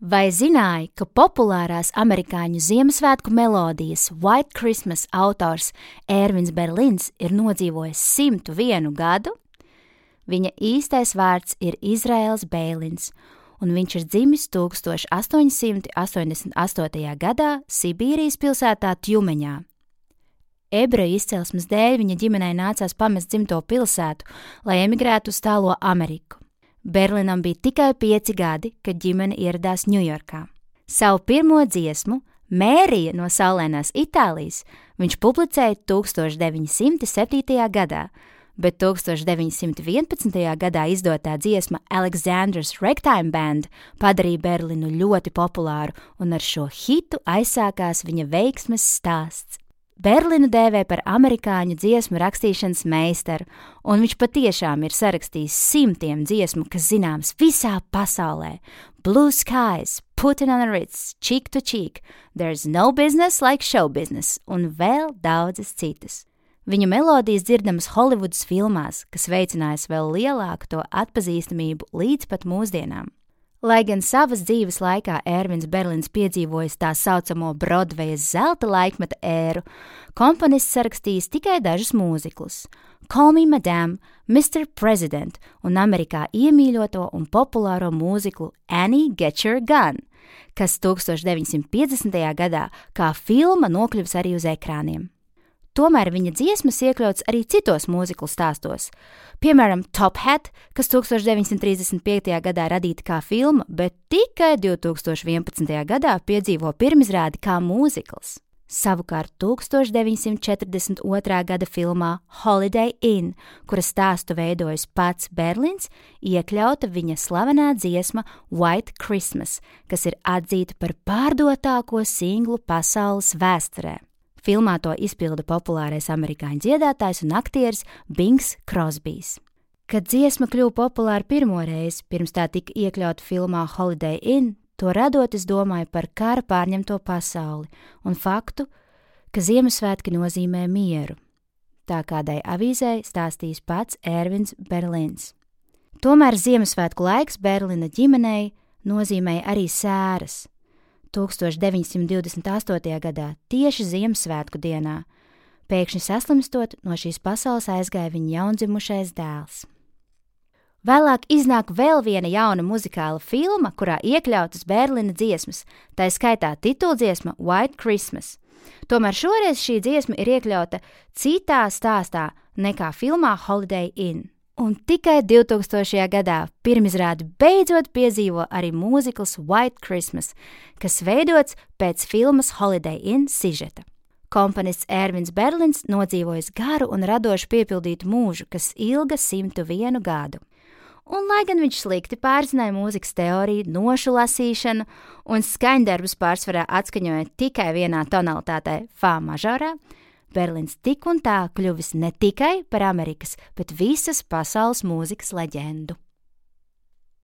Vai zināji, ka populārās amerikāņu Ziemassvētku melodijas White Christmas autors Ērvins Berlins ir nodzīvojis 101 gadu? Viņa īstais vārds ir Izraels Bēlins, un viņš ir dzimis 1888. gadā Sibīrijas pilsētā Tjumeņā. Ebreju izcelsmes dēļ viņa ģimenei nācās pamest dzimto pilsētu, lai emigrētu uz tālo Ameriku. Berlinam bija tikai pieci gadi, kad ģimene ieradās Ņujorkā. Savu pirmo dziesmu, Mērija no saulēnās Itālijas, viņš publicēja 1907. gadā, bet 1911. gadā izdotā dziesma Alexander's Ragtime Band padarīja Berlinu ļoti populāru, un ar šo hitu aizsākās viņa veiksmes stāsts. Berlinu dēvē par amerikāņu dziesmu rakstīšanas meistaru, un viņš patiešām ir sarakstījis simtiem dziesmu, kas zināmas visā pasaulē. Blue Skies, Putin on Ritz, Cheek to Cheek, There's No Business Like Show Business un vēl daudzas citas. Viņa melodijas dzirdamas Holivudas filmās, kas veicinājas vēl lielāku to atpazīstamību līdz pat mūsdienām. Lai gan savas dzīves laikā Ervins Berlins piedzīvojis tā saucamo Broadvejas zelta laikmeta ēru, komponists sarakstījis tikai dažus mūziklus - Call Me Madame, Mr. President un Amerikā iemīļoto un populāro mūziklu Annie Get Your Gun, kas 1950. gadā kā filma nokļuvis arī uz ekrāniem. Tomēr viņa dziesmas iekļauts arī citos mūziklu stāstos. Piemēram, Top Hat, kas 1935. gadā radīta kā filma, bet tikai 2011. gadā piedzīvo pirmizrādi kā mūzikls. Savukārt 1942. gada filmā Holiday Inn, kuras stāstu veidojis pats Berlins, iekļauta viņa slavenā dziesma White Christmas, kas ir atzīta par pārdotāko singlu pasaules vēsturē. Filmā to izpilda populārais amerikāņu dziedātājs un aktieris Bings Crosbijs. Kad dziesma kļuva populāra pirmo reizi, pirms tā tika iekļauta filmā Holiday Inn, to radot es domāju par kara pārņemto pasauli un faktu, ka Ziemassvētki nozīmē mieru. Tā kādai avīzei stāstīs pats Ervins Berlins. Tomēr Ziemassvētku laiks Berlina ģimenei nozīmēja arī sēras, 1928. gadā, tieši Ziemassvētku dienā, pēkšņi saslimstot, no šīs pasaules aizgāja viņa jaundzimušais dēls. Vēlāk iznāk vēl viena jauna muzikāla filma, kurā iekļautas Berlīna dziesmas, tā skaitā tituldziesma White Christmas. Tomēr šoreiz šī dziesma ir iekļauta citā stāstā nekā filmā Holiday Inn. Un tikai 2000. gadā pirmizrādi beidzot piedzīvo arī mūzikls White Christmas, kas veidots pēc filmas Holiday Inn sižeta. Komponists Ervins Berlins nodzīvojis garu un radoši piepildītu mūžu, kas ilga 101 gadu. Un, lai gan viņš slikti pārzināja mūzikas teoriju, nošu lasīšanu un skaņdarbus pārsvarā atskaņoja tikai vienā tonalitātē, Fā mažorā, Berlīns tik un tā kļuvis ne tikai par Amerikas, bet visas pasaules mūzikas leģendu.